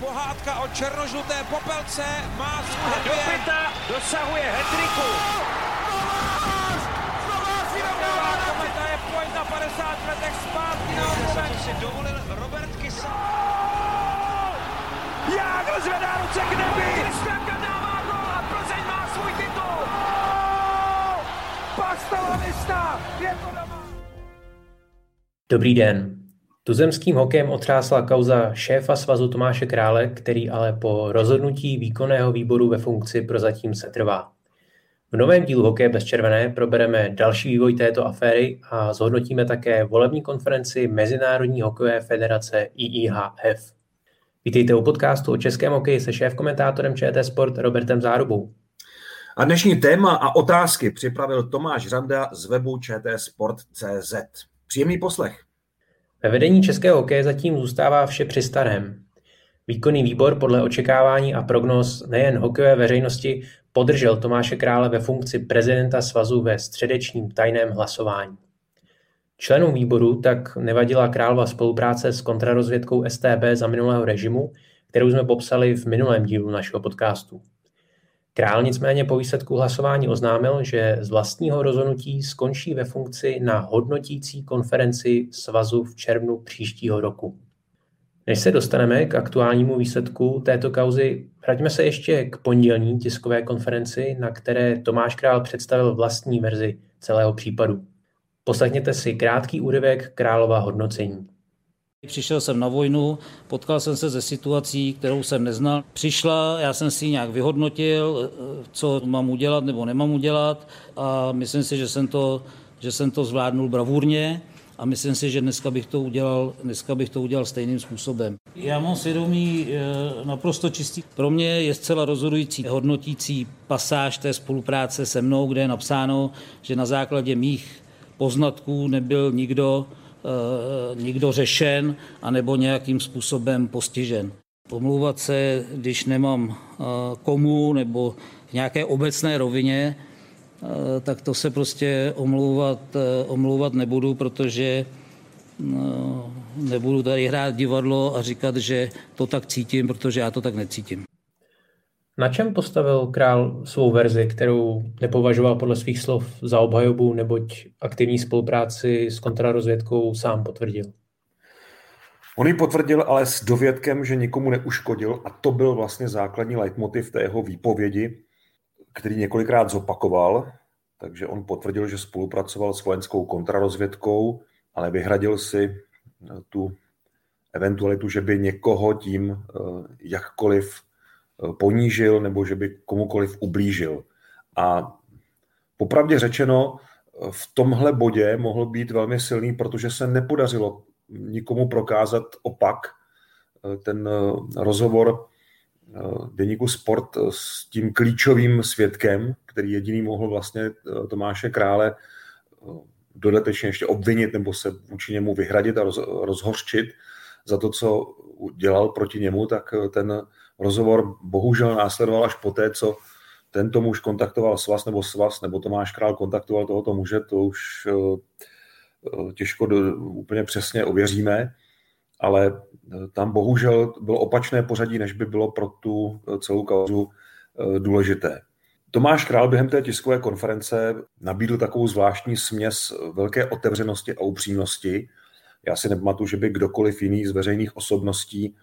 pohádka o černožluté popelce má svůj Do pěta dosahuje hetriku. Kometa je pojď na 50 letech zpátky na To si dovolil Robert Kysa. Jágr zvedá ruce k nebi! Kristianka dává gol a Plzeň má svůj titul. Pastalanista! Je to doma! Dobrý den. Tuzemským hokejem otřásla kauza šéfa svazu Tomáše Krále, který ale po rozhodnutí výkonného výboru ve funkci prozatím setrvá. V novém dílu Hokeje bez červené probereme další vývoj této aféry a zhodnotíme také volební konferenci Mezinárodní hokejové federace IIHF. Vítejte u podcastu o českém hokeji se šéf-komentátorem ČT Sport Robertem Zárubou. A dnešní téma a otázky připravil Tomáš Randa z webu čtsport.cz. Příjemný poslech. Ve vedení českého hokeje zatím zůstává vše při starém. Výkonný výbor podle očekávání a prognóz nejen hokejové veřejnosti podržel Tomáše Krále ve funkci prezidenta svazu ve středečním tajném hlasování. Členům výboru tak nevadila Králova spolupráce s kontrarozvědkou STB za minulého režimu, kterou jsme popsali v minulém dílu našeho podcastu. Král nicméně po výsledku hlasování oznámil, že z vlastního rozhodnutí skončí ve funkci na hodnotící konferenci svazu v červnu příštího roku. Než se dostaneme k aktuálnímu výsledku této kauzy, vraťme se ještě k pondělní tiskové konferenci, na které Tomáš Král představil vlastní verzi celého případu. Poslechněte si krátký úryvek Králova hodnocení. Přišel jsem na vojnu, potkal jsem se ze situací, kterou jsem neznal. Přišla, já jsem si nějak vyhodnotil, co mám udělat nebo nemám udělat a myslím si, že jsem to, že jsem to zvládnul bravurně a myslím si, že dneska bych to udělal, dneska bych to udělal stejným způsobem. Já mám svědomí eh, naprosto čistý. Pro mě je zcela rozhodující hodnotící pasáž té spolupráce se mnou, kde je napsáno, že na základě mých poznatků nebyl nikdo nikdo řešen anebo nějakým způsobem postižen. Pomlouvat se, když nemám eh, komu nebo v nějaké obecné rovině, eh, tak to se prostě omlouvat, omlouvat nebudu, protože nebudu tady hrát divadlo a říkat, že to tak cítím, protože já to tak necítím. Na čem postavil král svou verzi, kterou nepovažoval podle svých slov za obhajobu, neboť aktivní spolupráci s kontrarozvědkou sám potvrdil? On ji potvrdil ale s dovědkem, že nikomu neuškodil a to byl vlastně základní leitmotiv té jeho výpovědi, který několikrát zopakoval. Takže on potvrdil, že spolupracoval s vojenskou kontrarozvědkou, ale vyhradil si tu eventualitu, že by někoho tím eh, jakkoliv ponížil nebo že by komukoliv ublížil. A popravdě řečeno, v tomhle bodě mohl být velmi silný, protože se nepodařilo nikomu prokázat opak. Ten rozhovor deníku Sport s tím klíčovým svědkem, který jediný mohl vlastně Tomáše Krále dodatečně ještě obvinit nebo se vůči němu vyhradit a rozhořčit za to, co dělal proti němu, tak ten rozhovor bohužel následoval až poté, co tento muž kontaktoval svaz nebo svaz, nebo Tomáš Král kontaktoval tohoto muže, to už eh, eh, těžko do, úplně přesně ověříme, ale eh, tam bohužel bylo opačné pořadí, než by bylo pro tu celou kauzu důležité. Tomáš Král během té tiskové konference nabídl takovou zvláštní směs velké otevřenosti a upřímnosti. Já si nepamatuju, že by kdokoliv jiný z veřejných osobností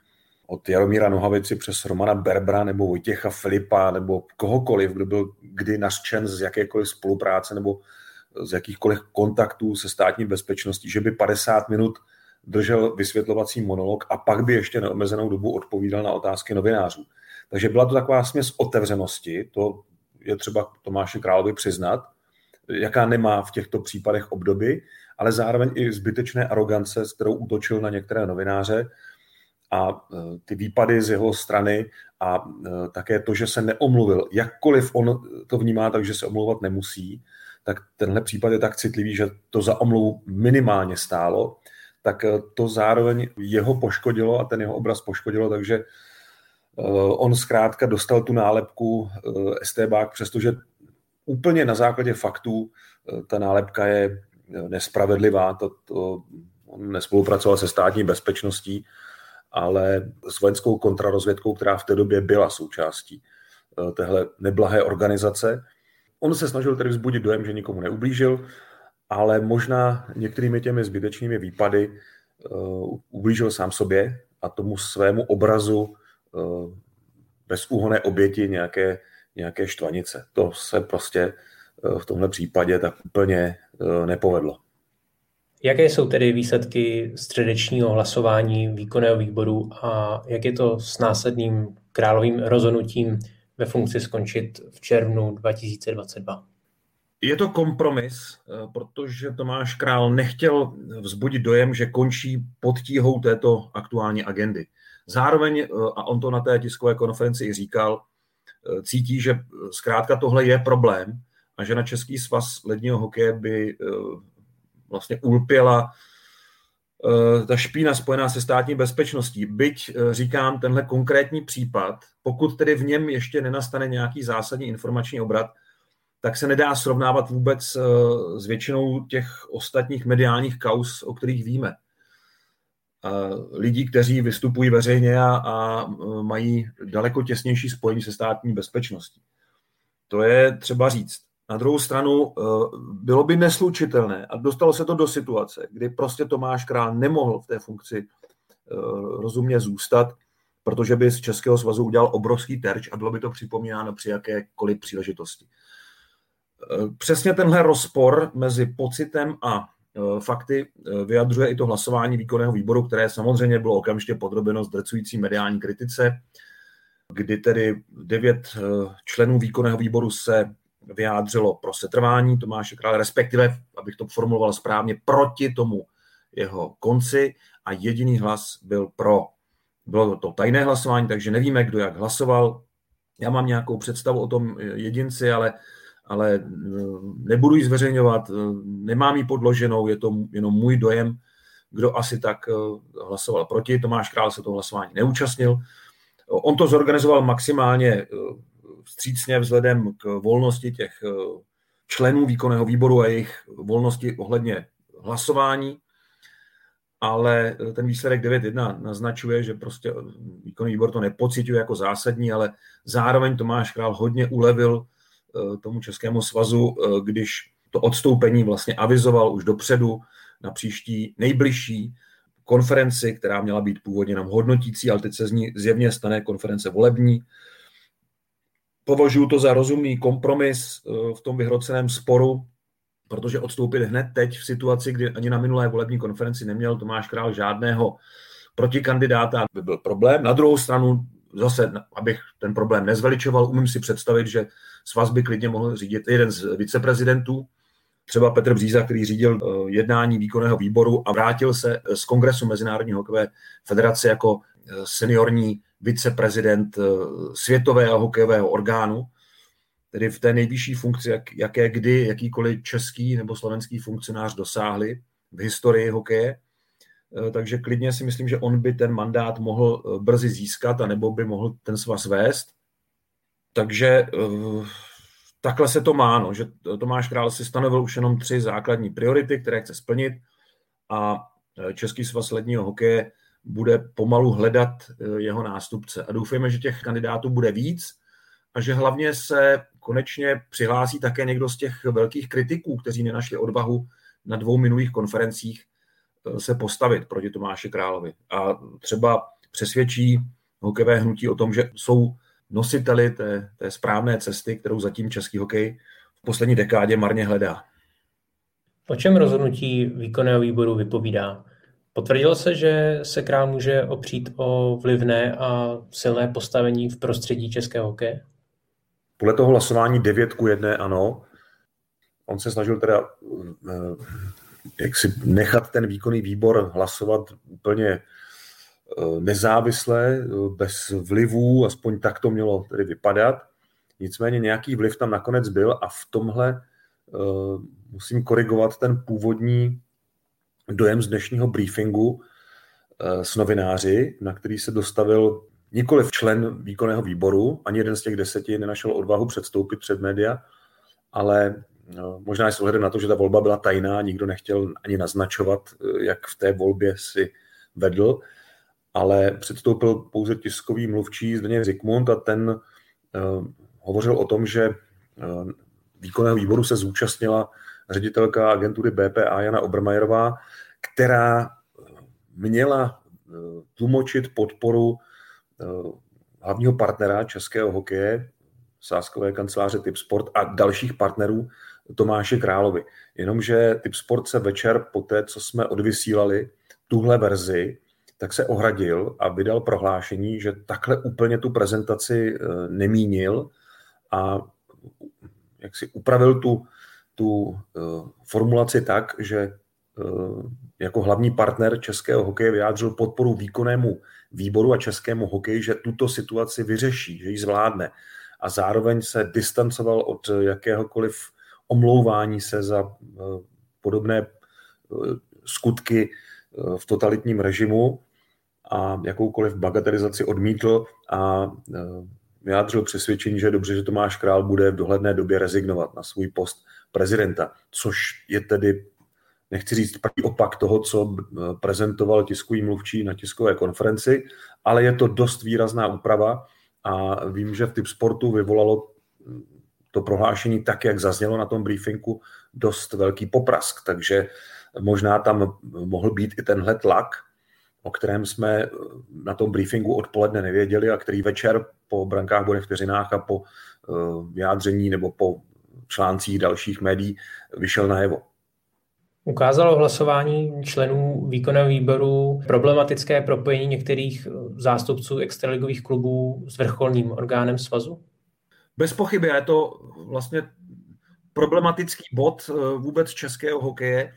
od Jaromíra Nohavici přes Romana Berbra nebo Vojtěcha Filipa nebo kohokoliv, kdo byl kdy nařčen z jakékoliv spolupráce nebo z jakýchkoliv kontaktů se státní bezpečností, že by 50 minut držel vysvětlovací monolog a pak by ještě neomezenou dobu odpovídal na otázky novinářů. Takže byla to taková směs otevřenosti, to je třeba Tomáši Královi přiznat, jaká nemá v těchto případech obdoby, ale zároveň i zbytečné arogance, s kterou útočil na některé novináře, a e, ty výpady z jeho strany a e, také to, že se neomluvil, jakkoliv on to vnímá tak, že se omlouvat nemusí, tak tenhle případ je tak citlivý, že to za omluvu minimálně stálo, tak e, to zároveň jeho poškodilo a ten jeho obraz poškodilo, takže on zkrátka dostal tu nálepku STBák, přestože úplně na základě faktů ta nálepka je nespravedlivá, to, to on nespolupracoval se státní bezpečností, ale s vojenskou kontrarozvědkou, která v té době byla součástí eh, téhle neblahé organizace. On se snažil tedy vzbudit dojem, že nikomu neublížil, ale možná některými těmi zbytečnými výpady uh, ublížil sám sobě a tomu svému obrazu uh, bezúhoné oběti nějaké, nějaké štvanice. To se prostě uh, v tomhle případě tak úplně nepovedlo. Jaké jsou tedy výsledky středečního hlasování výkonného výboru a jak je to s následným královým rozhodnutím ve funkci skončit v červnu 2022? Je to kompromis, eh, protože Tomáš Král nechtěl vzbudit dojem, že končí pod tíhou této aktuální agendy. Zároveň, eh, a on to na té tiskové konferenci i říkal, eh, cítí, že zkrátka tohle je problém a že na Český svaz ledního hokeje by vlastně ulpěla ta špína spojená se státní bezpečností. Byť říkám, tenhle konkrétní případ, pokud tedy v něm ještě nenastane nějaký zásadní informační obrat, tak se nedá srovnávat vůbec eh, s většinou těch ostatních mediálních kaus, o kterých víme. Lidí, kteří vystupují veřejně a, a eh, mají daleko těsnější spojení se státní bezpečností. To je třeba říct. Na druhou stranu eh, bylo by neslučitelné a dostalo se to do situace, kdy prostě Tomáš Král nemohl v té funkci rozumně zůstat, protože by z Českého svazu udělal obrovský terč a bylo by to připomínáno při jakékoliv příležitosti. Přesně tenhle rozpor mezi pocitem a fakty vyjadřuje i to hlasování výkonného výboru, které samozřejmě bylo okamžitě podrobeno zdrcující mediální kritice, kdy tedy devět členů výkonného výboru se vyjádřilo pro setrvání Tomáše Krále, respektive, abych to formuloval správně, proti tomu jeho konci a jediný hlas byl pro. Bylo to tajné hlasování, takže nevíme, kdo jak hlasoval. Já mám nějakou představu o tom jedinci, ale ale eh, nebudu ji zveřejňovat, eh, nemám ji podloženou, je to jenom můj dojem, kdo asi tak eh, hlasoval proti. Tomáš Král se to hlasování neúčastnil. On to zorganizoval maximálně vstřícně vzhledem k volnosti těch členů výkonného výboru a jejich volnosti ohledně hlasování, ale ten výsledek 9.1 naznačuje, že prostě výkonný výbor to nepocituje jako zásadní, ale zároveň Tomáš Král hodně ulevil Eh, tomu Českému svazu, eh, když to odstoupení vlastně avizoval už dopředu na příští nejbližší konferenci, která měla být původně nám hodnotící, ale teď se z ní zjevně stane konference volební. Považuji to za rozumný kompromis eh, v tom vyhroceném sporu, protože odstoupit hned teď v situaci, kdy ani na minulé volební konferenci neměl Tomáš Král žádného protikandidáta, by byl problém. Na druhou stranu zase, abych ten problém nezveličoval, umím si představit, že svaz by klidně mohl řídit jeden z viceprezidentů, třeba Petr Bříza, který řídil eh, jednání výkonného výboru a vrátil se z Kongresu Mezinárodní hokejové federace jako eh, seniorní viceprezident eh, světového hokejového orgánu, tedy v té nejvyšší funkci, jak, jaké kdy jakýkoliv český nebo slovenský funkcionář dosáhli v historii hokeje. Takže klidně si myslím, že on by ten mandát mohl brzy získat, a nebo by mohl ten svaz vést. Takže eh, takhle se to má, no, že Tomáš Král si stanovil už jenom tři základní priority, které chce splnit a eh, Český svaz ledního hokeje bude pomalu hledat eh, jeho nástupce. A doufejme, že těch kandidátů bude víc a že hlavně se konečně přihlásí také někdo z těch velkých kritiků, kteří nenašli odvahu na dvou minulých konferencích se postavit proti Tomáši Královi. A třeba přesvědčí hokejové hnutí o tom, že jsou nositeli té, té správné cesty, kterou zatím český hokej v poslední dekádě marně hledá. O čem rozhodnutí výkonného výboru vypovídá? Potvrdilo se, že se král může opřít o vlivné a silné postavení v prostředí českého hokeje? Podle toho hlasování 9 ku 1 ano. On se snažil teda eh, jak si nechat ten výkonný výbor hlasovat úplně Eh, nezávisle, eh, bez vlivů, aspoň tak to mělo tedy vypadat. Nicméně nějaký vliv tam nakonec byl a v tomhle musím korigovat ten původní dojem z dnešního briefingu uh, s novináři, na který se dostavil nikoli člen výkonného výboru, ani jeden z těch deseti nenašel odvahu předstoupit před média, ale uh, možná s ohledem na to, že ta volba byla tajná, nikdo nechtěl ani naznačovat, jak v té volbě si vedl, ale předstoupil pouze tiskový mluvčí Zdeněk Zikmund a ten hovořil o tom, že výkonného výboru se zúčastnila ředitelka agentury BPA Jana Obermajerová, která měla tlumočit podporu hlavního partnera českého hokeje, sáskové kanceláře Tipsport a dalších partnerů Tomáše Královi. Jenomže Tipsport se večer po té, co jsme odvysílali tuhle verzi, tak se ohradil a vydal prohlášení, že takhle úplně tu prezentaci eh, nemínil a jak si upravil tu, tu eh, formulaci tak, že eh, jako hlavní partner českého hokeje vyjádřil podporu výkonnému výboru a českému hokeji, že tuto situaci vyřeší, že ji zvládne. A zároveň se distancoval od jakéhokoliv omlouvání se za eh, podobné skutky v totalitním režimu a jakoukoliv bagatelizaci odmítl a vyjádřil přesvědčení, že je dobře, že Tomáš Král bude v dohledné době rezignovat na svůj post prezidenta, což je tedy, nechci říct pravý opak toho, co prezentoval tiskový mluvčí na tiskové konferenci, ale je to dost výrazná úprava a vím, že v typ sportu vyvolalo to prohlášení tak, jak zaznělo na tom briefingu, dost velký poprask, takže možná tam mohl být i tenhle tlak, o kterém jsme na tom briefingu odpoledne nevěděli a který večer po brankách, bude vteřinách a po eh, vyjádření nebo po článcích dalších médií vyšel najevo. Ukázalo hlasování členů výkonného výboru problematické propojení některých zástupců extraligových klubů s vrcholním orgánem svazu? Bez pochyby je to vlastně problematický bod eh, vůbec českého hokeje,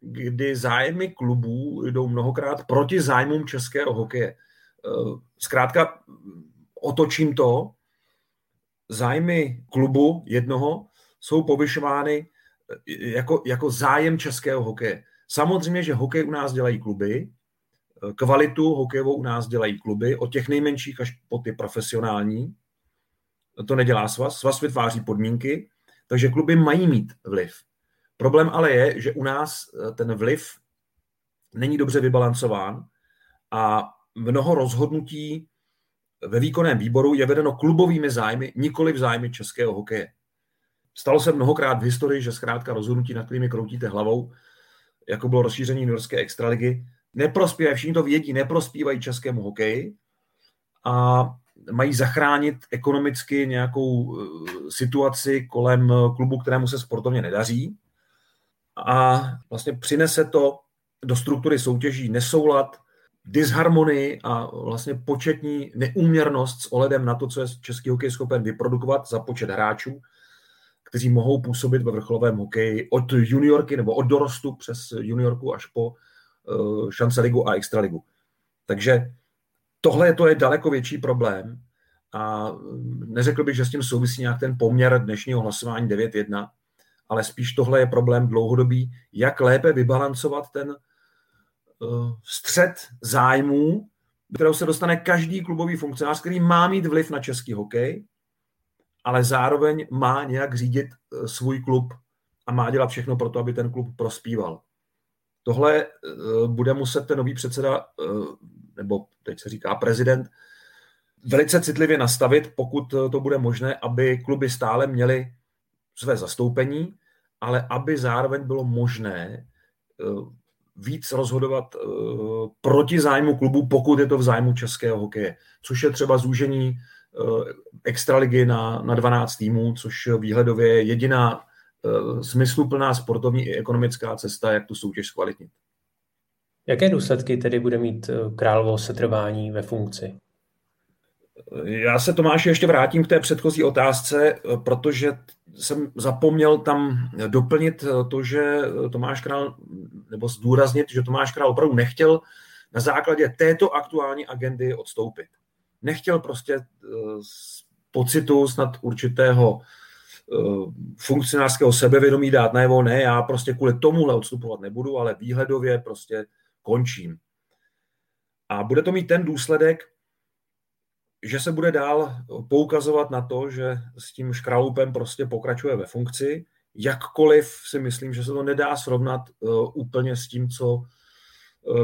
kdy zájmy klubů jdou mnohokrát proti zájmům českého hokeje. Eh, zkrátka otočím to, zájmy klubu jednoho jsou povyšovány eh, jako, jako zájem českého hokeje. Samozřejmě, že hokej u nás dělají kluby, kvalitu hokejovou u nás dělají kluby, od těch nejmenších až po ty profesionální, to nedělá svaz. Svaz vytváří podmínky, takže kluby mají mít vliv. Problém ale je, že u nás eh, ten vliv není dobře vybalancován a mnoho rozhodnutí ve výkonném výboru je vedeno klubovými zájmy, nikoli v zájmy českého hokeje. Stalo se mnohokrát v historii, že zkrátka rozhodnutí, nad kterými kroutíte hlavou, jako bylo rozšíření New Yorkské extraligy, neprospívají, všichni to vědí, neprospívají českému hokeji a mají zachránit ekonomicky nějakou eh, situaci kolem klubu, kterému se sportovně nedaří. A vlastně přinese to do struktury soutěží nesoulad, disharmonii a vlastně početní neúměrnost s ohledem na to, co je český hokej schopen vyprodukovat za počet hráčů, kteří mohou působit ve vrcholovém hokeji od juniorky nebo od dorostu přes juniorku až po uh, šance ligu a extraligu. Takže tohle to je daleko větší problém a neřekl bych, že s tím souvisí nějak ten poměr dnešního hlasování 9-1, ale spíš tohle je problém dlouhodobý, jak lépe vybalancovat ten uh, střed zájmů, kterou se dostane každý klubový funkcionář, který má mít vliv na český hokej, ale zároveň má nějak řídit uh, svůj klub a má dělat všechno pro to, aby ten klub prospíval. Tohle uh, bude muset ten nový předseda nebo teď se říká prezident, velice citlivě nastavit, pokud to bude možné, aby kluby stále měly své zastoupení, ale aby zároveň bylo možné eh, víc rozhodovat eh, proti zájmu klubu, pokud je to v zájmu českého hokeje, což je třeba zúžení eh, extraligy na, na 12 týmů, což výhledově je jediná smysluplná sportovní i ekonomická cesta, jak tu soutěž zkvalitnit. Jaké důsledky tedy bude mít eh, královo setrvání ve funkci? Já se Tomáši ještě vrátím k té předchozí otázce, eh, protože jsem zapomněl tam doplnit eh, to, že Tomáš Král, nebo zdůraznit, že Tomáš Král opravdu nechtěl na základě této aktuální agendy odstoupit. Nechtěl prostě z pocitu snad určitého funkcionářského sebevědomí dát najevo, ne, já prostě kvůli tomuhle odstupovat nebudu, ale výhledově prostě končím. A bude to mít ten důsledek, že se bude dál poukazovat na to, že s tím škralupem prostě pokračuje ve funkci, jakkoliv si myslím, že se to nedá srovnat uh, úplně s tím, co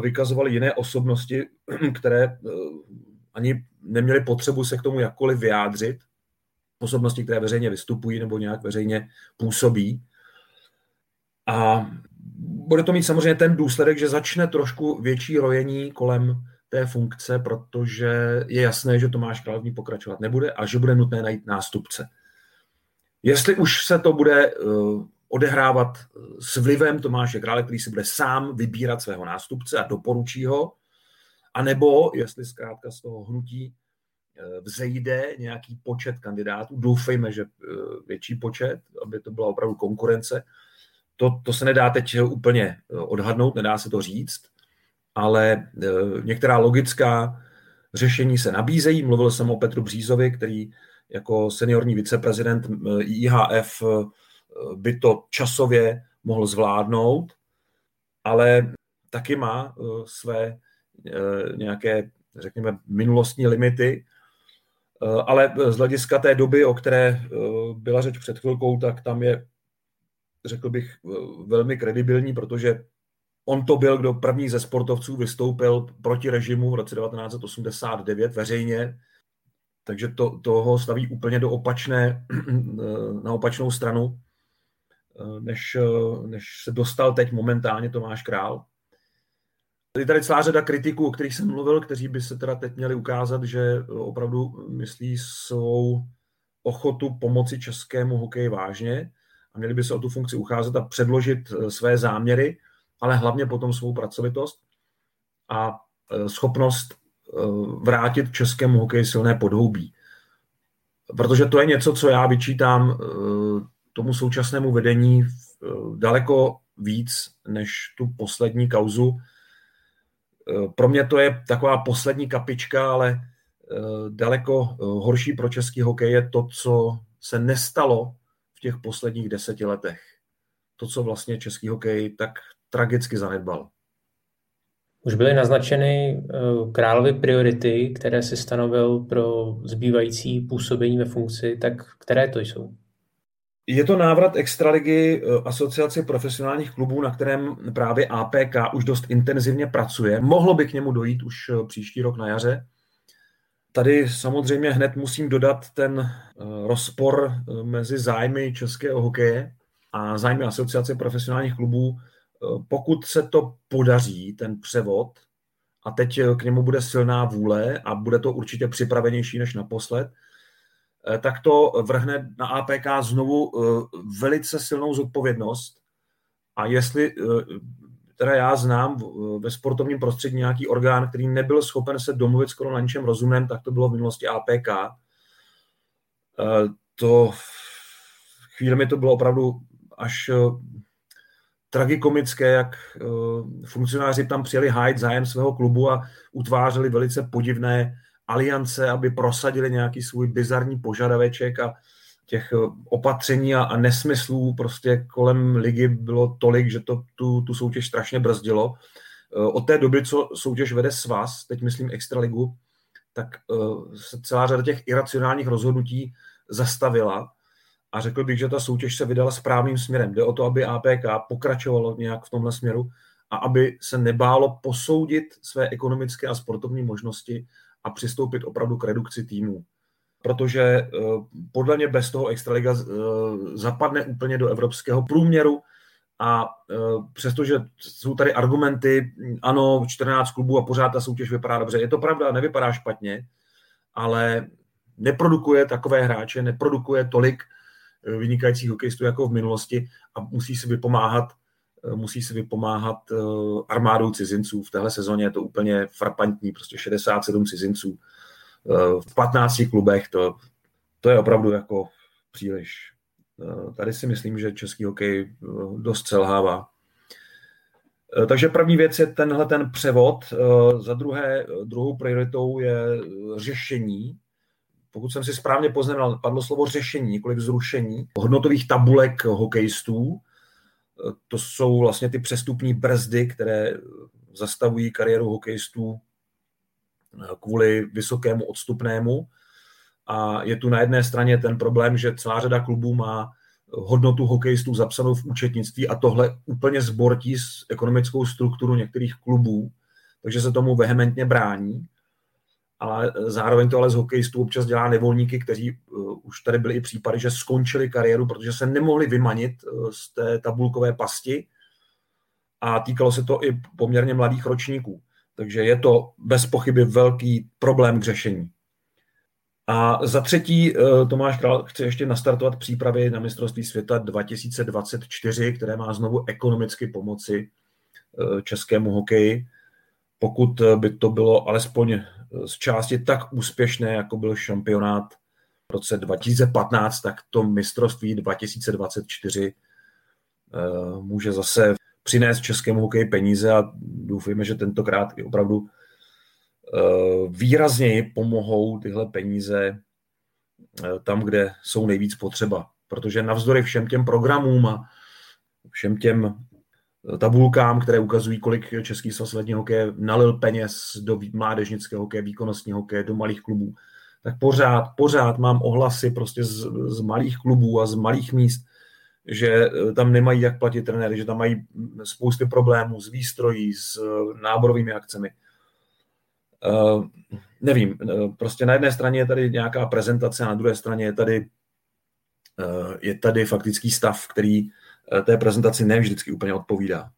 vykazovaly jiné osobnosti, které ani neměly potřebu se k tomu jakkoliv vyjádřit. Osobnosti, které veřejně vystupují nebo nějak veřejně působí. A bude to mít samozřejmě ten důsledek, že začne trošku větší rojení kolem té funkce, protože je jasné, že Tomáš Král pokračovat nebude a že bude nutné najít nástupce. Jestli už se to bude uh, odehrávat s vlivem Tomáše Krále, který si bude sám vybírat svého nástupce a doporučí ho, anebo jestli zkrátka z toho hnutí uh, vzejde nějaký počet kandidátů, doufejme, že uh, větší počet, aby to byla opravdu konkurence, to, to se nedá teď úplně odhadnout, nedá se to říct, ale některá logická řešení se nabízejí. Mluvil jsem o Petru Břízovi, který jako seniorní viceprezident IHF by to časově mohl zvládnout, ale taky má své nějaké, řekněme, minulostní limity, ale z hlediska té doby, o které byla řeč před chvilkou, tak tam je řekl bych, velmi kredibilní, protože on to byl, kdo první ze sportovců vystoupil proti režimu v roce 1989 veřejně, takže to, toho staví úplně do opačné, na opačnou stranu, než, než se dostal teď momentálně Tomáš Král. Je tady celá řada kritiků, o kterých jsem mluvil, kteří by se teda teď měli ukázat, že opravdu myslí svou ochotu pomoci českému hokeji vážně a měli by se o tu funkci ucházet a předložit eh, své záměry, ale hlavně potom svou pracovitost a eh, schopnost eh, vrátit českému hokeji silné podhoubí. Protože to je něco, co já vyčítám tomu současnému vedení daleko víc než tu poslední kauzu. Pro mě to je taková poslední kapička, ale daleko horší pro český hokej je to, co se nestalo těch posledních deseti letech. To, co vlastně český hokej tak tragicky zanedbal. Už byly naznačeny eh, královy priority, které si stanovil pro zbývající působení ve funkci, tak které to jsou? Je to návrat Extraligy eh, asociace profesionálních klubů, na kterém právě APK už dost intenzivně pracuje. Mohlo by k němu dojít už eh, příští rok na jaře. Tady samozřejmě hned musím dodat ten eh, rozpor mezi zájmy českého hokeje a zájmy asociace profesionálních klubů. Pokud se to podaří, ten převod, a teď k němu bude silná vůle a bude to určitě připravenější než naposled, tak to vrhne na APK znovu velice silnou zodpovědnost. A jestli teda já znám ve sportovním prostředí nějaký orgán, který nebyl schopen se domluvit skoro na ničem rozumném, tak to bylo v minulosti APK. To chvíli to bylo opravdu až tragikomické, jak funkcionáři tam přijeli hájit zájem svého klubu a utvářeli velice podivné aliance, aby prosadili nějaký svůj bizarní požadaveček a těch eh, opatření a, a nesmyslů prostě kolem ligy bylo tolik, že to tu, tu soutěž strašně brzdilo. Eh, od té doby, co soutěž vede svaz, teď myslím Extraligu, tak uh, se celá řada těch iracionálních rozhodnutí zastavila a řekl bych, že ta soutěž se vydala správným směrem. Jde o to, aby APK pokračovalo nějak v tomhle směru a aby se nebálo posoudit své ekonomické a sportovní možnosti a přistoupit opravdu k redukci týmů. Protože eh, podle mě bez toho Extraliga eh, zapadne úplně do evropského průměru a eh, přestože jsou tady argumenty, ano, 14 klubů a pořád ta soutěž vypadá dobře, je to pravda, nevypadá špatně, ale neprodukuje takové hráče, neprodukuje tolik vynikajících hokejistů jako v minulosti a musí si vypomáhat musí si vypomáhat armádou cizinců. V téhle sezóně je to úplně frapantní, prostě 67 cizinců v 15 klubech, to, to je opravdu jako příliš. Tady si myslím, že český hokej eh, dost selhává. Eh, takže první věc je tenhle ten převod. Eh, za druhé, druhou prioritou je řešení. Pokud jsem si správně poznamenal, padlo slovo řešení, nikoli zrušení hodnotových tabulek hokejistů. To jsou vlastně ty přestupní brzdy, které zastavují kariéru hokejistů kvůli vysokému odstupnému. A je tu na jedné straně ten problém, že celá řada klubů má hodnotu hokejistů zapsanou v účetnictví a tohle úplně zbortí s ekonomickou strukturu některých klubů, takže se tomu vehementně brání. Ale zároveň to ale z hokejistů občas dělá nevolníky, kteří uh, už tady byly i případy, že skončili kariéru, protože se nemohli vymanit uh, z té tabulkové pasti a týkalo se to i poměrně mladých ročníků. Takže je to bez pochyby velký problém k řešení. A za třetí eh, Tomáš Král chce ještě nastartovat přípravy na mistrovství světa 2024, které má znovu ekonomicky pomoci eh, českému hokeji. Pokud eh, by to bylo alespoň z části tak úspěšné, jako byl šampionát v roce 2015, tak to mistrovství 2024 může zase přinést českému hokeji peníze a doufujeme, že tentokrát i opravdu Eh, výrazněji pomohou tyhle peníze eh, tam, kde jsou nejvíc potřeba. Protože navzdory všem těm programům a všem těm eh, tabulkám, které ukazují, kolik Český svaz ledního hokeje nalil peněz do mládežnického hokeje, výkonnostního hokeje, do malých klubů, tak pořád, pořád mám ohlasy prostě z, z malých klubů a z malých míst, že tam nemají jak platit trenéry, že tam mají spousty problémů s výstrojí, s náborovými akcemi. Uh, nevím, eh, prostě na jedné straně je tady nějaká prezentace, na druhé straně je tady, uh, je tady faktický stav, který té prezentaci nevždycky úplně odpovídá.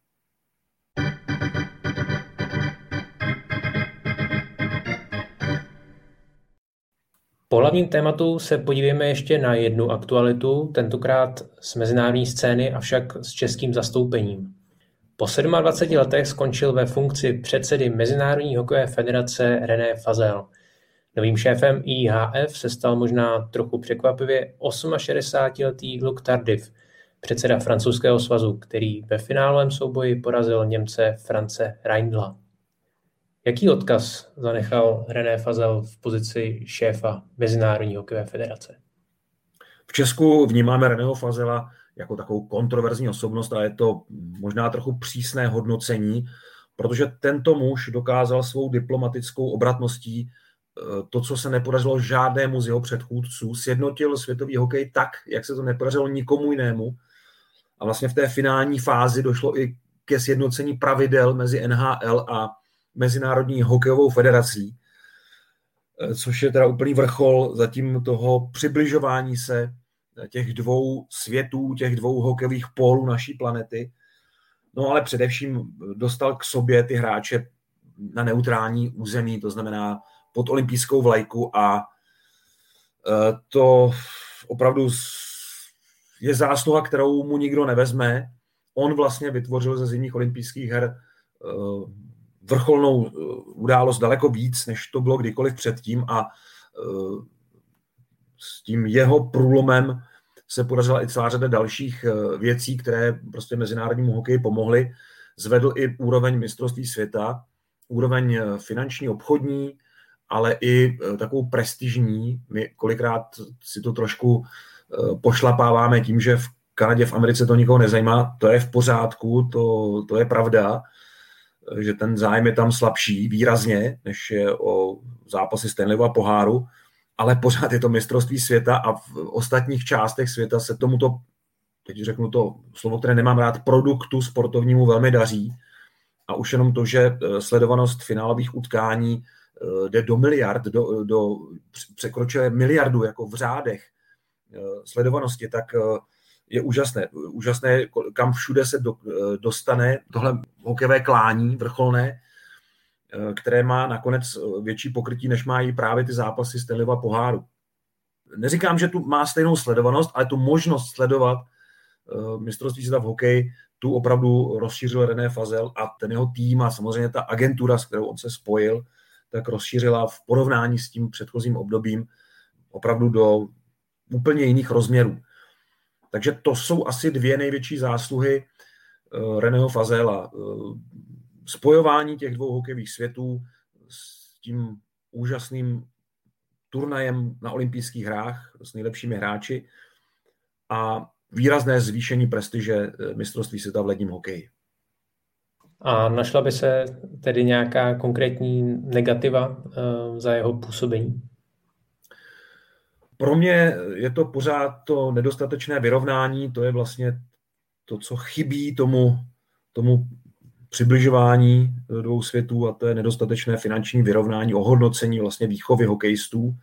Po hlavním tématu se podívejme ještě na jednu aktualitu, tentokrát z mezinárodní scény, avšak s českým zastoupením. Po 27 letech skončil ve funkci předsedy Mezinárodní hokejové federace René Fazel. Novým šéfem IHF se stal možná trochu překvapivě 68-letý Luc Tardif, předseda francouzského svazu, který ve finálovém souboji porazil Němce France Reindla. Jaký odkaz zanechal René Fazel v pozici šéfa Mezinárodní hokejové federace? V Česku vnímáme Reného Fazela jako takovou kontroverzní osobnost a je to možná trochu přísné hodnocení, protože tento muž dokázal svou diplomatickou obratností eh, to, co se nepodařilo žádnému z jeho předchůdců, sjednotil světový hokej tak, jak se to nepodařilo nikomu jinému. A vlastně v té finální fázi došlo i ke sjednocení pravidel mezi NHL a Mezinárodní hokejovou federací, eh, což je teda úplný vrchol zatím toho přibližování se těch dvou světů, těch dvou hokejových pólů naší planety. No ale především dostal k sobě ty hráče na neutrální území, to znamená pod olympijskou vlajku a e, to opravdu je zásluha, kterou mu nikdo nevezme. On vlastně vytvořil ze zimních olympijských her e, vrcholnou e, událost daleko víc, než to bylo kdykoliv předtím a s tím jeho průlomem se podařila i celá řada dalších eh, věcí, které prostě mezinárodnímu hokeji pomohly. Zvedl i úroveň mistrovství světa, úroveň eh, finanční, obchodní, ale i eh, takovou prestižní. My kolikrát si to trošku pošlapáváme tím, že v Kanadě, v Americe to nikoho nezajímá. To je v pořádku, to, to je pravda, že ten zájem je tam slabší výrazně, než je o zápasy Stanleyova poháru ale pořád je to mistrovství světa a v ostatních částech světa se tomuto, teď řeknu to slovo, které nemám rád, produktu sportovnímu velmi daří. A už jenom to, že eh, sledovanost finálových utkání eh, jde do miliard, do, do, překročuje miliardu jako v řádech eh, sledovanosti, tak je úžasné. Úžasné, kam všude se do, dostane tohle hokejové klání vrcholné, Eh, které má nakonec eh, větší pokrytí, než mají právě ty zápasy Stanleyva poháru. Neříkám, že tu má stejnou sledovanost, ale tu možnost sledovat eh, mistrovství světa v hokeji, tu opravdu rozšířil René Fazel a ten jeho tým a samozřejmě ta agentura, s kterou on se spojil, tak rozšířila v porovnání s tím předchozím obdobím opravdu do úplně jiných rozměrů. Takže to jsou asi dvě největší zásluhy Reného Fazela spojování těch dvou hokejových světů s tím úžasným turnajem na olympijských hrách s nejlepšími hráči a výrazné zvýšení prestiže eh, mistrovství světa v ledním hokeji. A našla by se tedy nějaká konkrétní negativa za jeho působení? Pro mě je to pořád to nedostatečné vyrovnání, to je vlastně to, co chybí tomu, tomu přibližování dvou světů a to je nedostatečné finanční vyrovnání, ohodnocení vlastně výchovy hokejistů,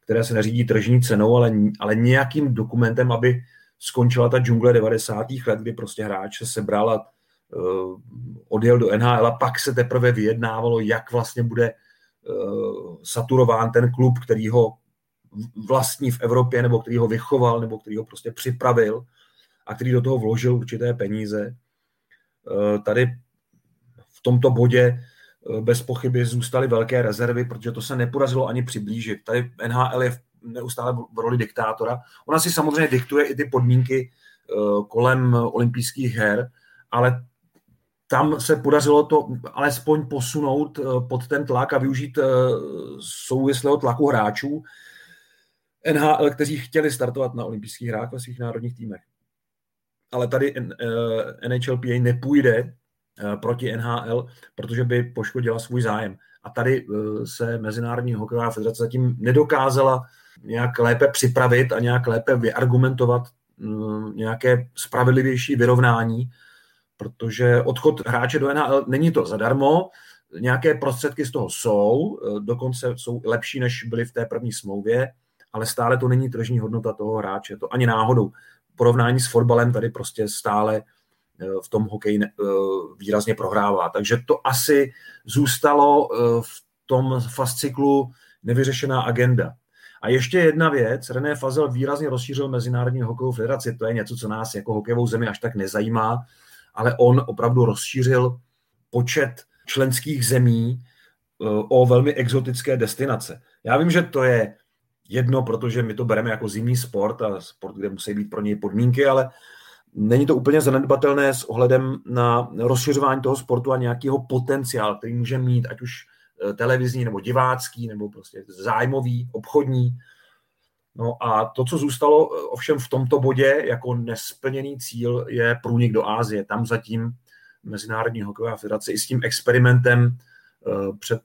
které se neřídí tržní cenou, ale, ale nějakým dokumentem, aby skončila ta džungle 90. let, kdy prostě hráč se sebral a uh, odjel do NHL a pak se teprve vyjednávalo, jak vlastně bude uh, saturován ten klub, který ho vlastní v Evropě, nebo který ho vychoval, nebo který ho prostě připravil a který do toho vložil určité peníze. Uh, tady v tomto bodě bez pochyby zůstaly velké rezervy, protože to se nepodařilo ani přiblížit. Tady NHL je neustále v roli diktátora. Ona si samozřejmě diktuje i ty podmínky kolem olympijských her, ale tam se podařilo to alespoň posunout pod ten tlak a využít souvislého tlaku hráčů NHL, kteří chtěli startovat na olympijských hrách ve svých národních týmech. Ale tady NHLPA nepůjde Eh, proti NHL, protože by poškodila svůj zájem. A tady eh, se Mezinárodní hokejová federace zatím nedokázala nějak lépe připravit a nějak lépe vyargumentovat nějaké spravedlivější vyrovnání, protože odchod hráče do NHL není to zadarmo, nějaké prostředky z toho jsou, eh, dokonce jsou lepší, než byly v té první smlouvě, ale stále to není tržní hodnota toho hráče, to ani náhodou. Porovnání s fotbalem tady prostě stále Eh, v tom hokeji eh, výrazně prohrává. Takže to asi zůstalo eh, v tom fasciklu nevyřešená agenda. A ještě jedna věc, René Fazel výrazně rozšířil Mezinárodní hokejovou federaci, to je něco, co nás jako hokejovou zemi až tak nezajímá, ale on opravdu rozšířil počet členských zemí o velmi exotické destinace. Já vím, že to je jedno, protože my to bereme jako zimní sport a sport, kde musí být pro něj podmínky, ale není to úplně zanedbatelné s ohledem na rozšiřování toho sportu a nějakého potenciál, který může mít, ať už eh, televizní, nebo divácký, nebo prostě zájmový, obchodní. No a to, co zůstalo eh, ovšem v tomto bodě jako nesplněný cíl, je průnik do Ázie. Tam zatím Mezinárodní hokejová federace i s tím experimentem před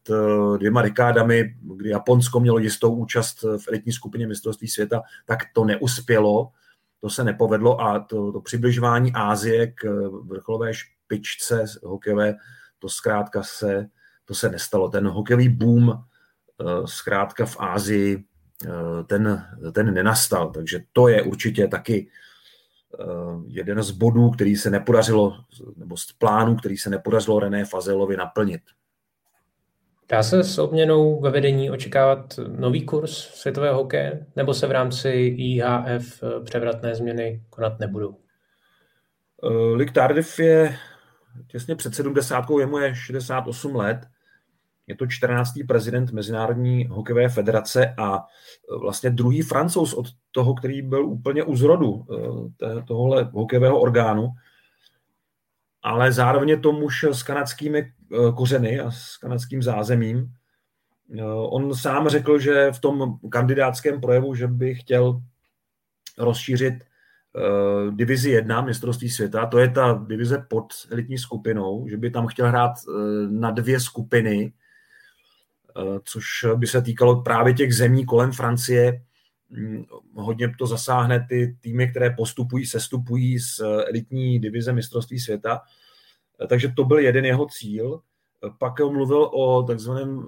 dvěma dekádami, kdy Japonsko mělo jistou účast v elitní skupině mistrovství světa, tak to neuspělo to se nepovedlo a to, to přibližování Ázie k vrcholové špičce hokejové, to zkrátka se, to se nestalo. Ten hokejový boom eh, zkrátka v Ázii eh, ten, ten nenastal, takže to je určitě taky eh, jeden z bodů, který se nepodařilo, nebo z plánů, který se nepodařilo René Fazelovi naplnit. Dá se s obměnou ve vedení očekávat nový kurz světového hokeje, nebo se v rámci IHF eh, převratné změny konat nebudou? Uh, Lik Tardif je těsně před 70. jemu je 68 let. Je to 14. prezident Mezinárodní hokejové federace a eh, vlastně druhý francouz od toho, který byl úplně u zrodu tohohle hokejového orgánu ale zároveň je to muž s kanadskými eh, kořeny a s kanadským zázemím. Eh, on sám řekl, že v tom kandidátském projevu, že by chtěl rozšířit uh, divizi 1 mistrovství světa, to je ta divize pod elitní skupinou, že by tam chtěl hrát na dvě skupiny, což by se týkalo právě těch zemí kolem Francie. Um, hodně to zasáhne ty týmy, které postupují, sestupují z elitní divize mistrovství světa. Takže to byl jeden jeho cíl. Pak mluvil o takzvaném,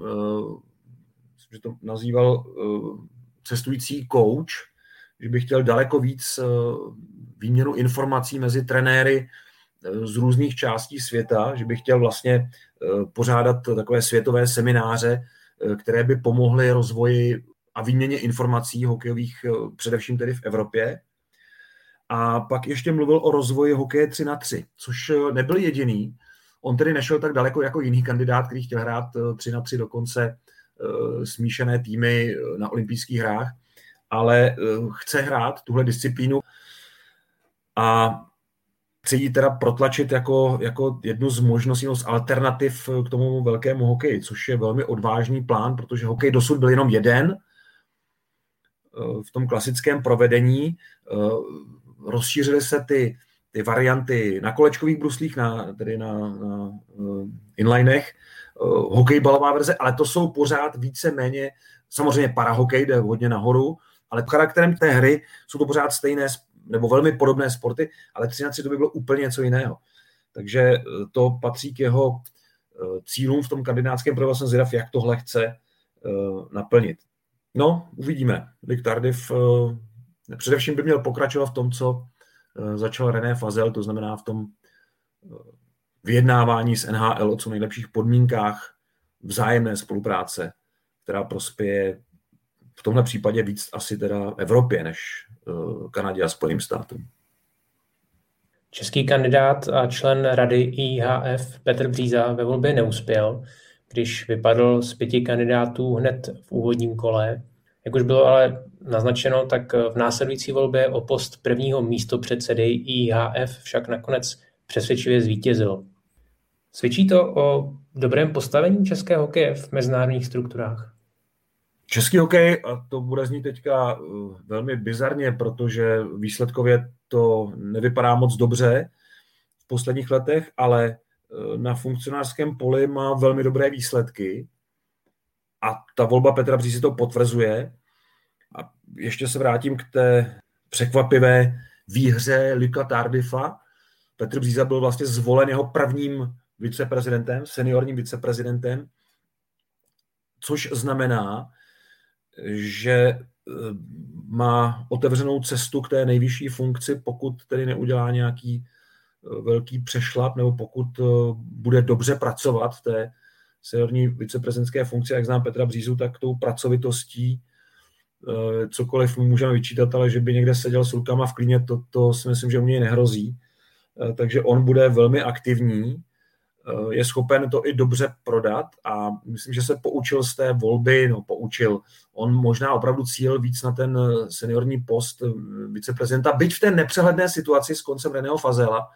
že to nazýval cestující coach, že by chtěl daleko víc výměnu informací mezi trenéry z různých částí světa, že by chtěl vlastně pořádat takové světové semináře, které by pomohly rozvoji a výměně informací hokejových, především tedy v Evropě. A pak ještě mluvil o rozvoji hokeje 3 na 3, což eh, nebyl jediný. On tedy nešel tak daleko jako jiný kandidát, který chtěl hrát 3 eh, na 3 dokonce eh, smíšené týmy na olympijských hrách, ale chce hrát tuhle disciplínu a chce ji teda protlačit jako, jako jednu z možností, z alternativ k tomu velkému hokeji, což je velmi odvážný plán, protože hokej dosud byl jenom jeden v tom klasickém provedení rozšířily se ty, ty varianty na kolečkových bruslích, na, tedy na, na uh, inlinech, uh, hokejbalová verze, ale to jsou pořád více méně, samozřejmě parahokej jde hodně nahoru, ale charakterem té hry jsou to pořád stejné nebo velmi podobné sporty, ale 3 na 3 to by bylo úplně něco jiného. Takže eh, to patří k jeho eh, cílům v tom kandidátském projevu. Jsem zvědav, jak tohle chce eh, naplnit. No, uvidíme. Dick Tardif především by měl pokračovat v tom, co začal René Fazel, to znamená v tom vyjednávání s NHL o co nejlepších podmínkách vzájemné spolupráce, která prospěje v tomhle případě víc asi teda Evropě než Kanadě a Spojeným státům. Český kandidát a člen rady IHF Petr Bříza ve volbě neuspěl, když vypadl z pěti kandidátů hned v úvodním kole. Jak už bylo ale naznačeno, tak v následující volbě o post prvního místopředsedy IHF však nakonec přesvědčivě zvítězil. Svědčí to o dobrém postavení českého hokeje v mezinárodních strukturách? Český hokej, a to bude znít teďka eh, velmi bizarně, protože výsledkově to nevypadá moc dobře v posledních letech, ale eh, na funkcionářském poli má velmi dobré výsledky a ta volba Petra Břízy to potvrzuje. A ještě se vrátím k té překvapivé výhře Luka Tardifa. Petr Bříza byl vlastně zvolen jeho prvním viceprezidentem, seniorním viceprezidentem, což znamená, že eh, má otevřenou cestu k té nejvyšší funkci, pokud tedy neudělá nějaký eh, velký přešlap, nebo pokud eh, bude dobře pracovat v té seniorní viceprezidentské funkci, jak znám Petra Břízu, tak tou pracovitostí cokoliv můžeme vyčítat, ale že by někde seděl s rukama v klíně, to, to si myslím, že u něj nehrozí. Takže on bude velmi aktivní Eh, je schopen to i dobře prodat a myslím, že se poučil z té volby, no poučil, on možná opravdu cíl víc na ten eh, seniorní post eh, viceprezidenta, byť v té nepřehledné situaci s koncem Reného Fazela,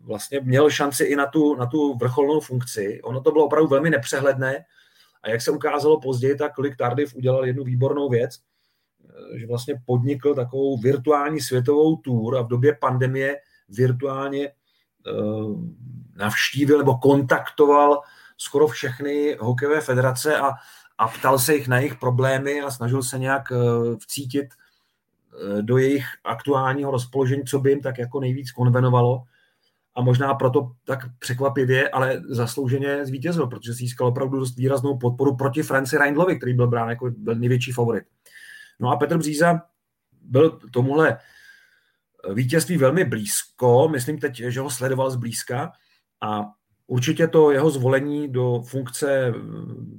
vlastně měl šanci i na tu, na tu vrcholnou funkci. Ono to bylo opravdu velmi nepřehledné a jak se ukázalo později, tak Lik Tardif udělal jednu výbornou věc, že vlastně podnikl takovou virtuální světovou tour a v době pandemie virtuálně Eh, navštívil nebo kontaktoval skoro všechny hokejové federace a, a ptal se jich na jejich problémy a snažil se nějak eh, vcítit eh, do jejich aktuálního rozpoložení, co by jim tak jako nejvíc konvenovalo. A možná proto tak překvapivě, ale zaslouženě zvítězil, protože získal opravdu dost výraznou podporu proti Franci Reindlovi, který byl brán jako největší favorit. No a Petr Bříza byl tomuhle vítězství velmi blízko, myslím teď, že ho sledoval zblízka a určitě to jeho zvolení do funkce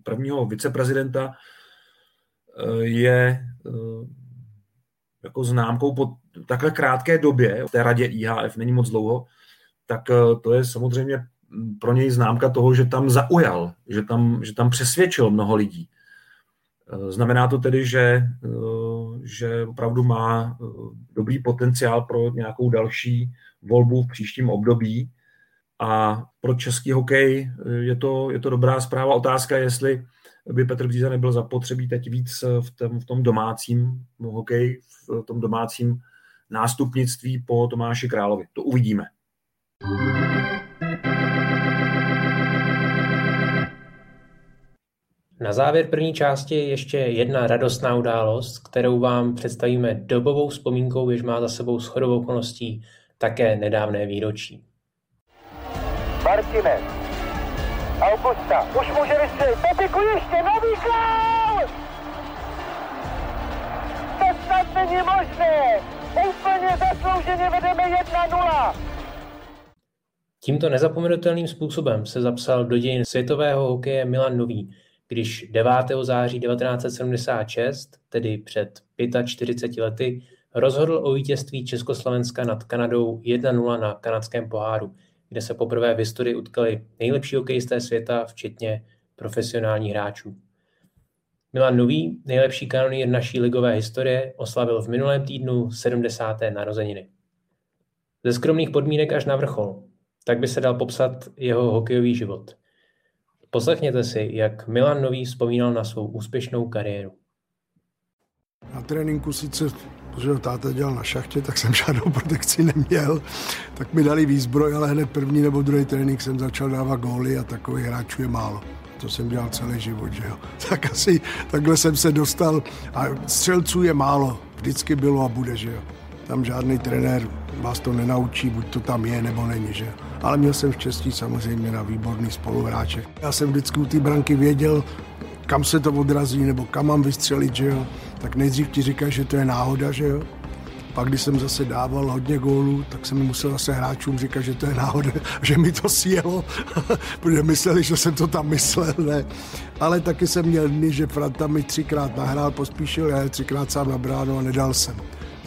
prvního viceprezidenta eh, je eh, jako známkou po takhle krátké době, v té radě IHF není moc dlouho, tak eh, to je samozřejmě pro něj známka toho, že tam zaujal, že tam, že tam přesvědčil mnoho lidí. Znamená to tedy, že že opravdu má eh, dobrý potenciál pro nějakou další volbu v příštím období. A pro český hokej eh, je to, je to dobrá zpráva. Otázka je, jestli by Petr Bříza nebyl zapotřebí teď víc v tom, v tom domácím hokej, v tom domácím nástupnictví po Tomáši Královi. To uvidíme. Na závěr první části ještě jedna radostná událost, kterou vám představíme dobovou vzpomínkou, jež má za sebou shodovou okolností také nedávné výročí. Martinez. Augusta. Už může vystřelit. Pepiku ještě nový gol! To snad není možné. Úplně zaslouženě vedeme 1-0. Tímto nezapomenutelným způsobem se zapsal do dějin světového hokeje Milan Nový, když 9. září 1976, tedy před 45 lety, rozhodl o vítězství Československa nad Kanadou 1-0 na kanadském poháru, kde se poprvé v historii utkali nejlepší hokejisté světa, včetně profesionálních hráčů. Milan Nový, nejlepší kanonýr naší ligové historie, oslavil v minulém týdnu 70. narozeniny. Ze skromných podmínek až na vrchol. Tak by se dal popsat jeho hokejový život – Poslechněte si, jak Milan Nový vzpomínal na svou úspěšnou kariéru. Na tréninku sice, protože táta dělal na šachtě, tak jsem žádnou protekci neměl, tak mi dali výzbroj, ale hned první nebo druhý trénink jsem začal dávat góly a takových hráčů je málo. to jsem dělal celý život, že jo. Tak asi takhle jsem se dostal a střelců je málo, vždycky bylo a bude, že jo. Tam žádný trenér vás to nenaučí, buď to tam je, nebo není, že Ale měl jsem štěstí samozřejmě na výborný spoluhráče. Já jsem vždycky u té branky věděl, kam se to odrazí, nebo kam mám vystřelit, že jo. Tak nejdřív ti říkají, že to je náhoda, že jo. Pak, když jsem zase dával hodně gólů, tak jsem musel zase hráčům říkat, že to je náhoda, že mi to sjelo, protože mysleli, že jsem to tam myslel, ne. Ale taky jsem měl dny, že Franta mi třikrát nahrál, pospíšil, já třikrát sám na bránu a nedal jsem.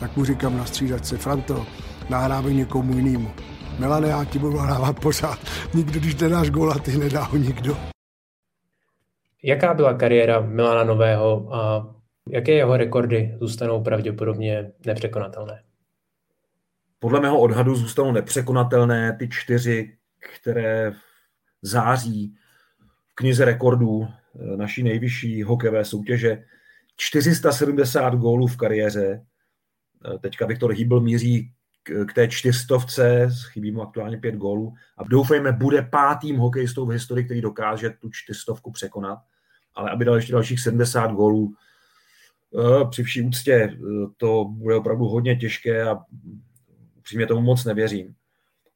Tak mu říkám na střídačce, Franto, nahrávej někomu jinému. Milane, já ti budu hrávat pořád. Nikdo, když nedáš góla, ty nedá ho nikdo. Jaká byla kariéra Milana Nového a jaké jeho rekordy zůstanou pravděpodobně nepřekonatelné? Podle mého odhadu zůstanou nepřekonatelné ty čtyři, které září v knize rekordů eh, naší nejvyšší hokejové soutěže. 470 gólů v kariéře. Eh, teďka Viktor Hýbl míří k té čtyřstovce, chybí mu aktuálně pět gólů a doufejme, bude pátým hokejistou v historii, který dokáže tu čtyřstovku překonat, ale aby dal ještě dalších 70 gólů, eh, při vší úctě eh, to bude opravdu hodně těžké a upřímně tomu moc nevěřím.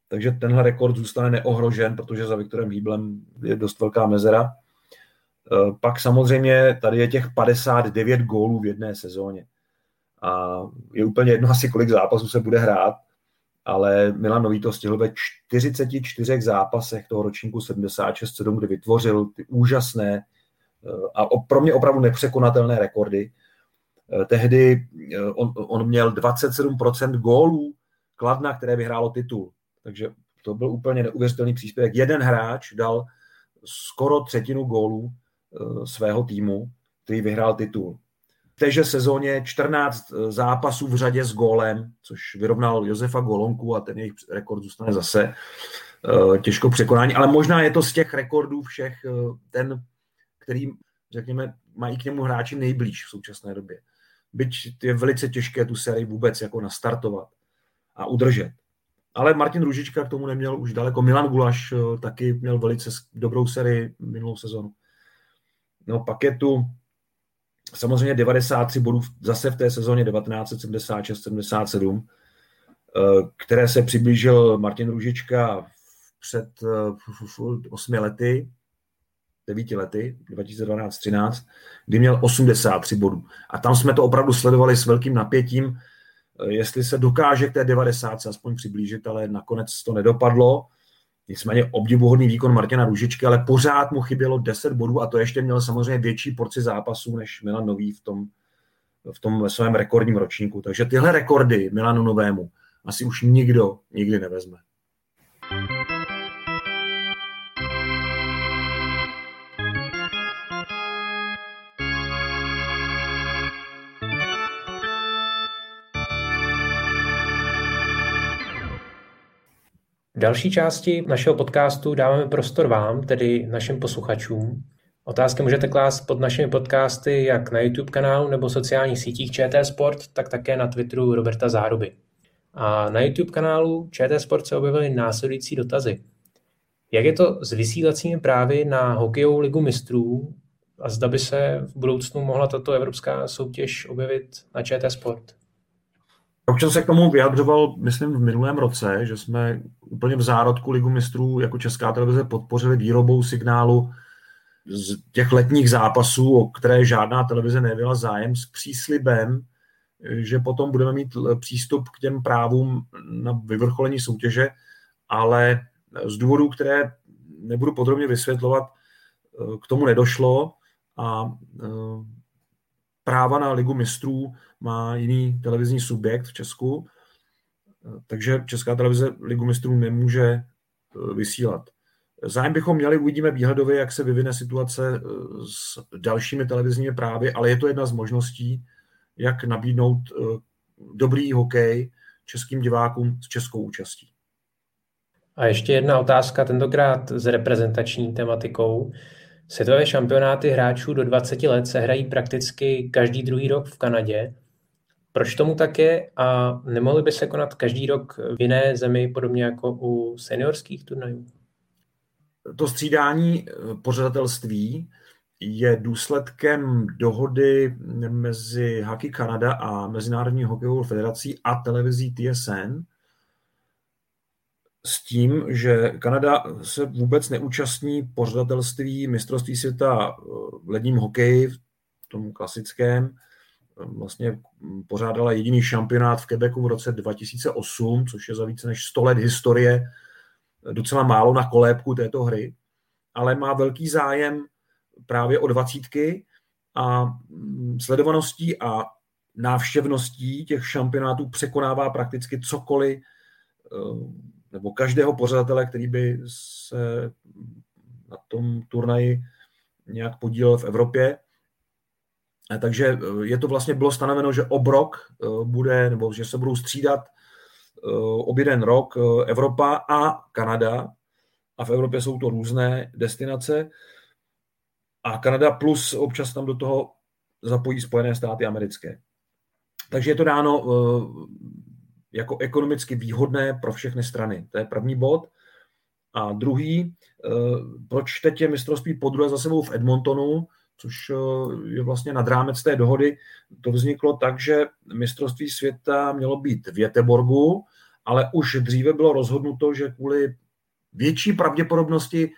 Takže tenhle rekord zůstane neohrožen, protože za Viktorem Hýblem je dost velká mezera. Eh, pak samozřejmě tady je těch 59 gólů v jedné sezóně a je úplně jedno asi, kolik zápasů se bude hrát, ale Milan Nový to stihl ve 44 zápasech toho ročníku 76-7, kdy vytvořil ty úžasné eh, a pro mě opravdu nepřekonatelné rekordy. Eh, tehdy eh, on, on měl 27% gólů Kladna, které vyhrálo titul. Takže to byl úplně neuvěřitelný příspěvek. Jeden hráč dal skoro třetinu gólů svého týmu, který vyhrál titul téže sezóně 14 eh, zápasů v řadě s gólem, což vyrovnal Josefa Golonku a ten jejich rekord zůstane zase eh, těžko překonání, ale možná je to z těch rekordů všech eh, ten, který, řekněme, mají k němu hráči nejblíž v současné době. Byť je velice těžké tu sérii vůbec jako nastartovat a udržet. Ale Martin Ružička k tomu neměl už daleko. Milan Gulaš taky měl velice dobrou sérii minulou sezonu. No pak je tu samozřejmě 93 bodů zase v té sezóně 1976-77, eh, které se přiblížil Martin Růžička před 8 eh, lety, 9 lety, 2012-13, kdy měl 83 bodů. A tam jsme to opravdu sledovali s velkým napětím, eh, jestli se dokáže k té 90 aspoň přiblížit, ale nakonec to nedopadlo. Nicméně obdivuhodný výkon Martina Růžičky, ale pořád mu chybělo 10 bodů a to ještě měl samozřejmě větší porci zápasů než Milan Nový v tom, v tom svém rekordním ročníku. Takže tyhle rekordy Milanu Novému asi už nikdo nikdy nevezme. Další části našeho podcastu dáváme prostor vám, tedy našim posluchačům. Otázky můžete klást pod našimi podcasty jak na YouTube kanálu nebo sociálních sítích ČT Sport, tak také na Twitteru Roberta Záruby. A na YouTube kanálu ČT Sport se objevily následující dotazy. Jak je to s vysílacími právy na hokejovou ligu mistrů a zda by se v budoucnu mohla tato evropská soutěž objevit na ČT Sport? Občas se k tomu vyjadřoval, myslím, v minulém roce, že jsme úplně v zárodku Ligu mistrů jako Česká televize podpořili výrobou signálu z těch letních zápasů, o které žádná televize nevěla zájem, s příslibem, že potom budeme mít přístup k těm právům na vyvrcholení soutěže, ale z důvodů, které nebudu podrobně vysvětlovat, k tomu nedošlo a práva na Ligu mistrů má jiný televizní subjekt v Česku, takže Česká televize Ligu mistrů nemůže e, vysílat. Zájem bychom měli, uvidíme výhledově, jak se vyvine situace e, s dalšími televizními právy, ale je to jedna z možností, jak nabídnout e, dobrý hokej českým divákům s českou účastí. A ještě jedna otázka, tentokrát s reprezentační tematikou. Světové šampionáty hráčů do 20 let se hrají prakticky každý druhý rok v Kanadě. Proč tomu tak je a nemohly by se konat každý rok v jiné zemi, podobně jako u seniorských turnajů? to střídání pořadatelství je důsledkem dohody mezi Hockey Canada a Mezinárodní hokejovou federací a televizí TSN s tím, že Kanada se vůbec neúčastní pořadatelství mistrovství světa v ledním hokeji, v tom klasickém. Vlastně pořádala jediný šampionát v Quebecu v roce 2008, což je za více než 100 let historie docela málo na kolébku této hry, ale má velký zájem právě o dvacítky a mm, sledovaností a návštěvností těch šampionátů překonává prakticky cokoliv eh, nebo každého pořadatele, který by se na tom turnaji nějak podílel v Evropě. Takže eh, je to vlastně bylo stanoveno, že obrok eh, bude, nebo že se budou střídat ob jeden rok Evropa a Kanada. A v Evropě jsou to různé destinace a Kanada plus občas tam do toho zapojí Spojené státy americké. Takže je to dáno eh, jako ekonomicky výhodné pro všechny strany. To je první bod. A druhý, eh, proč teď je mistrovství podruhé za sebou v Edmontonu, což eh, je vlastně nad rámec té dohody, to vzniklo tak, že mistrovství světa mělo být v Jeteborgu, ale už dříve bylo rozhodnuto, že kvůli větší pravděpodobnosti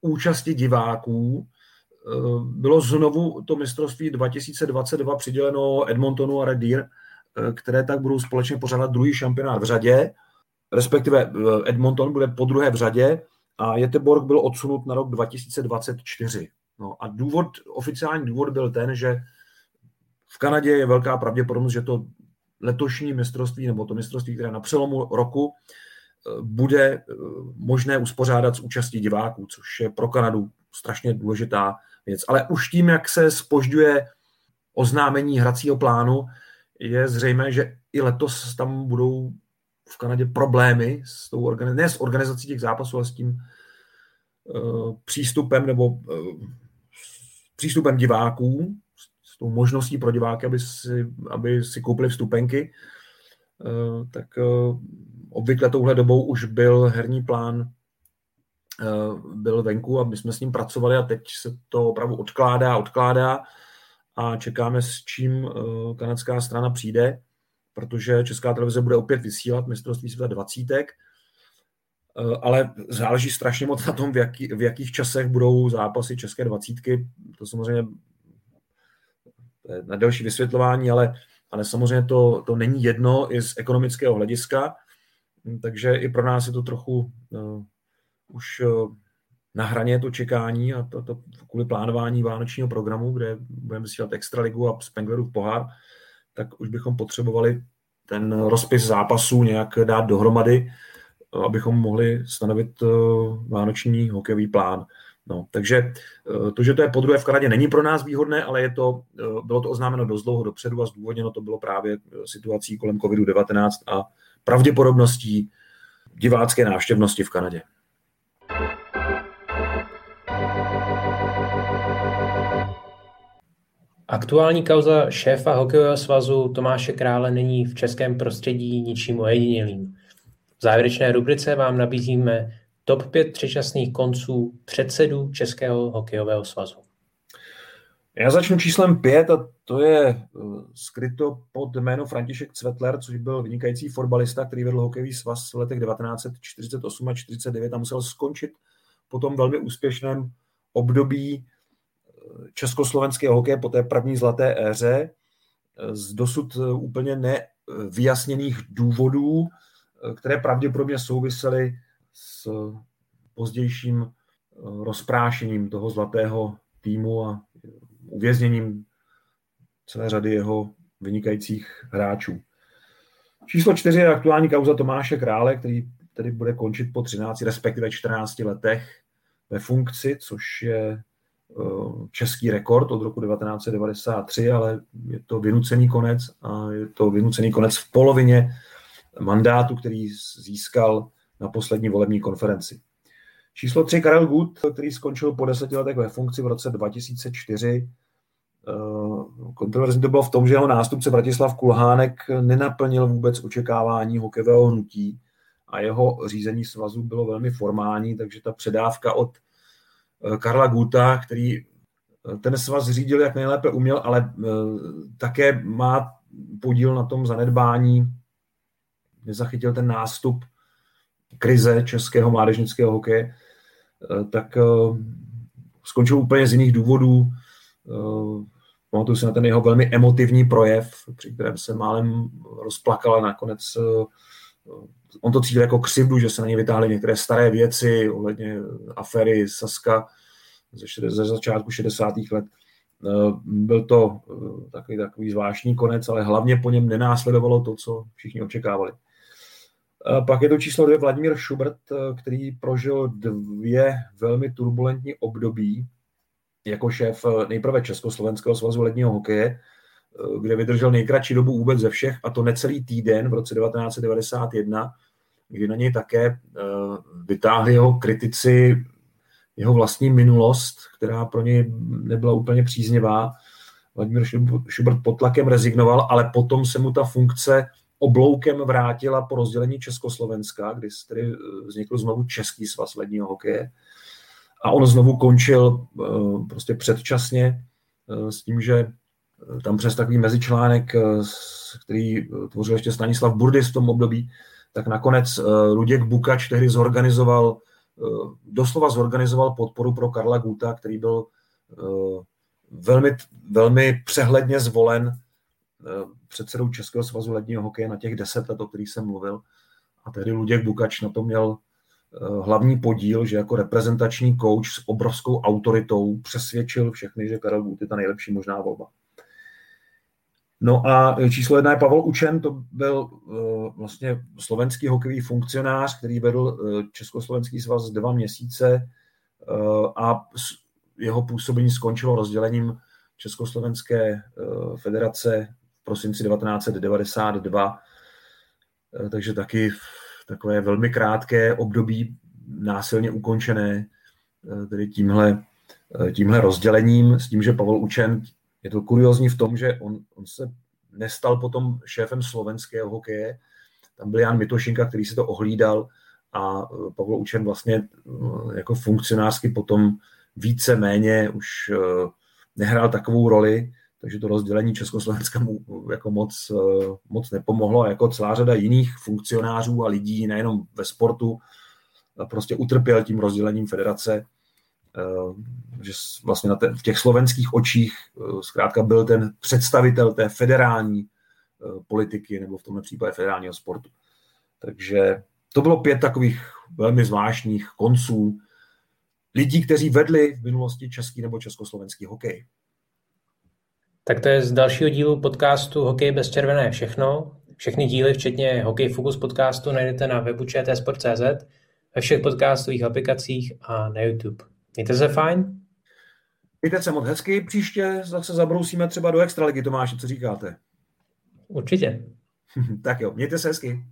účasti diváků Eh, bylo znovu to mistrovství 2022 přiděleno Edmontonu a Red Deer, které tak budou společně pořádat druhý šampionát v řadě, respektive eh, Edmonton bude po druhé v řadě a Jeteborg byl odsunut na rok 2024. No a důvod, oficiální důvod byl ten, že v Kanadě je velká pravděpodobnost, že to letošní mistrovství nebo to mistrovství, které na přelomu roku bude možné uspořádat s účastí diváků, což je pro Kanadu strašně důležitá věc. Ale už tím, jak se spožďuje oznámení hracího plánu, je zřejmé, že i letos tam budou v Kanadě problémy s tou organiz- ne s organizací těch zápasů, ale s tím uh, přístupem nebo uh, přístupem diváků, s tou možností pro diváky, aby si, aby si koupili vstupenky, uh, tak uh, obvykle touhle dobou už byl herní plán byl venku a my jsme s ním pracovali a teď se to opravdu odkládá, odkládá a čekáme, s čím eh, kanadská strana přijde, protože Česká televize bude opět vysílat mistrovství světa dvacítek, eh, ale záleží strašně moc na tom, v, jaký, v jakých časech budou zápasy České dvacítky. To samozřejmě na delší vysvětlování, ale, ale samozřejmě to, to není jedno i z ekonomického hlediska, takže i pro nás je to trochu už eh, na hraně to čekání a to, to kvůli plánování vánočního programu, kde budeme vysílat Extraligu a Spenglerův pohár, tak už bychom potřebovali ten rozpis zápasů nějak dát dohromady, abychom mohli stanovit eh, vánoční hokejový plán. No, takže eh, to, že to je podruhé v Kanadě, není pro nás výhodné, ale je to, bylo to oznámeno dost dlouho dopředu a zdůvodněno to bylo právě situací kolem COVID-19 a pravděpodobností divácké návštěvnosti v Kanadě. Aktuální kauza šéfa hokejového svazu Tomáše Krále není v českém prostředí ničím ojedinělým. V závěrečné rubrice vám nabízíme top 5 předčasných konců předsedů Českého hokejového svazu. Já začnu číslem 5 a to je eh, skryto pod jméno František Cvetler, což byl vynikající fotbalista, který vedl hokejový svaz v letech 1948 a 49 a musel skončit po tom velmi úspěšném období československého hokeje po té první zlaté éře z dosud úplně nevyjasněných důvodů, které pravděpodobně souvisely s pozdějším rozprášením toho zlatého týmu a uvězněním celé řady jeho vynikajících hráčů. Číslo čtyři je aktuální kauza Tomáše Krále, který tedy bude končit po 13, respektive 14 letech ve funkci, což je Eh, český rekord od roku 1993, ale je to vynucený konec a je to vynucený konec v polovině mandátu, který získal na poslední volební konferenci. Číslo 3 Karel Gut, který skončil po deseti letech ve funkci v roce 2004. Eh, kontroverzní to bylo v tom, že jeho nástupce Bratislav Kulhánek nenaplnil vůbec očekávání hokejového hnutí a jeho řízení svazu bylo velmi formální, takže ta předávka od Karla Guta, který ten svaz řídil, jak nejlépe uměl, ale také má podíl na tom zanedbání, nezachytil ten nástup krize českého mládežnického hokeje, tak skončil úplně z jiných důvodů. Pamatuju si na ten jeho velmi emotivní projev, při kterém se málem rozplakala nakonec. Eh, on to cítil jako křivdu, že se na něj vytáhly některé staré věci ohledně aféry Saska ze, ze začátku 60. let. Eh, byl to eh, takový, takový zvláštní konec, ale hlavně po něm nenásledovalo to, co všichni očekávali. Pak je to číslo dvě Vladimír Schubert, který prožil dvě velmi turbulentní období jako šéf eh, nejprve Československého svazu ledního hokeje, eh, kde vydržel nejkratší dobu vůbec ze všech, a to necelý týden v roce 1991, kdy na něj také eh, vytáhli jeho kritici jeho vlastní minulost, která pro něj nebyla úplně příznivá. Vladimír Schubert pod tlakem rezignoval, ale potom se mu ta funkce obloukem vrátila po rozdělení Československa, kdy tedy vznikl znovu Český svaz ledního hokeje a on znovu končil eh, prostě předčasně eh, s tím, že eh, tam přes takový mezičlánek, který tvořil ještě Stanislav Burdis v tom období, tak nakonec Luděk Bukač tehdy zorganizoval, doslova zorganizoval podporu pro Karla Guta, který byl velmi, velmi přehledně zvolen předsedou Českého svazu ledního hokeje na těch deset let, o kterých jsem mluvil. A tehdy Luděk Bukač na to měl Eh, hlavní podíl, že jako reprezentační coach s obrovskou autoritou přesvědčil všechny, že Karel Gut je ta nejlepší možná volba. No a číslo jedna je Pavel Učen, to byl uh, vlastně slovenský hokejový funkcionář, který vedl uh, Československý svaz dva měsíce a jeho působení skončilo rozdělením Československé federace v prosinci 1992, uh, takže taky takové velmi krátké období násilně ukončené eh, tedy tímhle, eh, tímhle rozdělením, s tím, že Pavel Učen, je to kuriozní v tom, že on, on se nestal potom šéfem slovenského hokeje, tam byl Jan Mitošinka, který si to ohlídal a eh, Pavel Učen vlastně jako funkcionářsky potom více méně už nehrál takovou roli, takže to rozdělení Československa mu jako moc, moc nepomohlo. A jako celá řada jiných funkcionářů a lidí, nejenom ve sportu, prostě utrpěl tím rozdělením federace, že vlastně na v těch slovenských očích zkrátka byl ten představitel té federální politiky nebo v tomhle případě federálního sportu. Takže to bylo pět takových velmi zvláštních konců lidí, kteří vedli v minulosti český nebo československý hokej. Tak to je z dalšího dílu podcastu Hokej bez červené všechno. Všechny díly, včetně Hokej Focus podcastu, najdete na webu čtsport.cz, ve všech podcastových aplikacích a na YouTube. Mějte se fajn. Mějte se moc hezky, příště zase zabrousíme třeba do extraligy, Tomáši, co říkáte? Určitě. tak jo, mějte se hezky.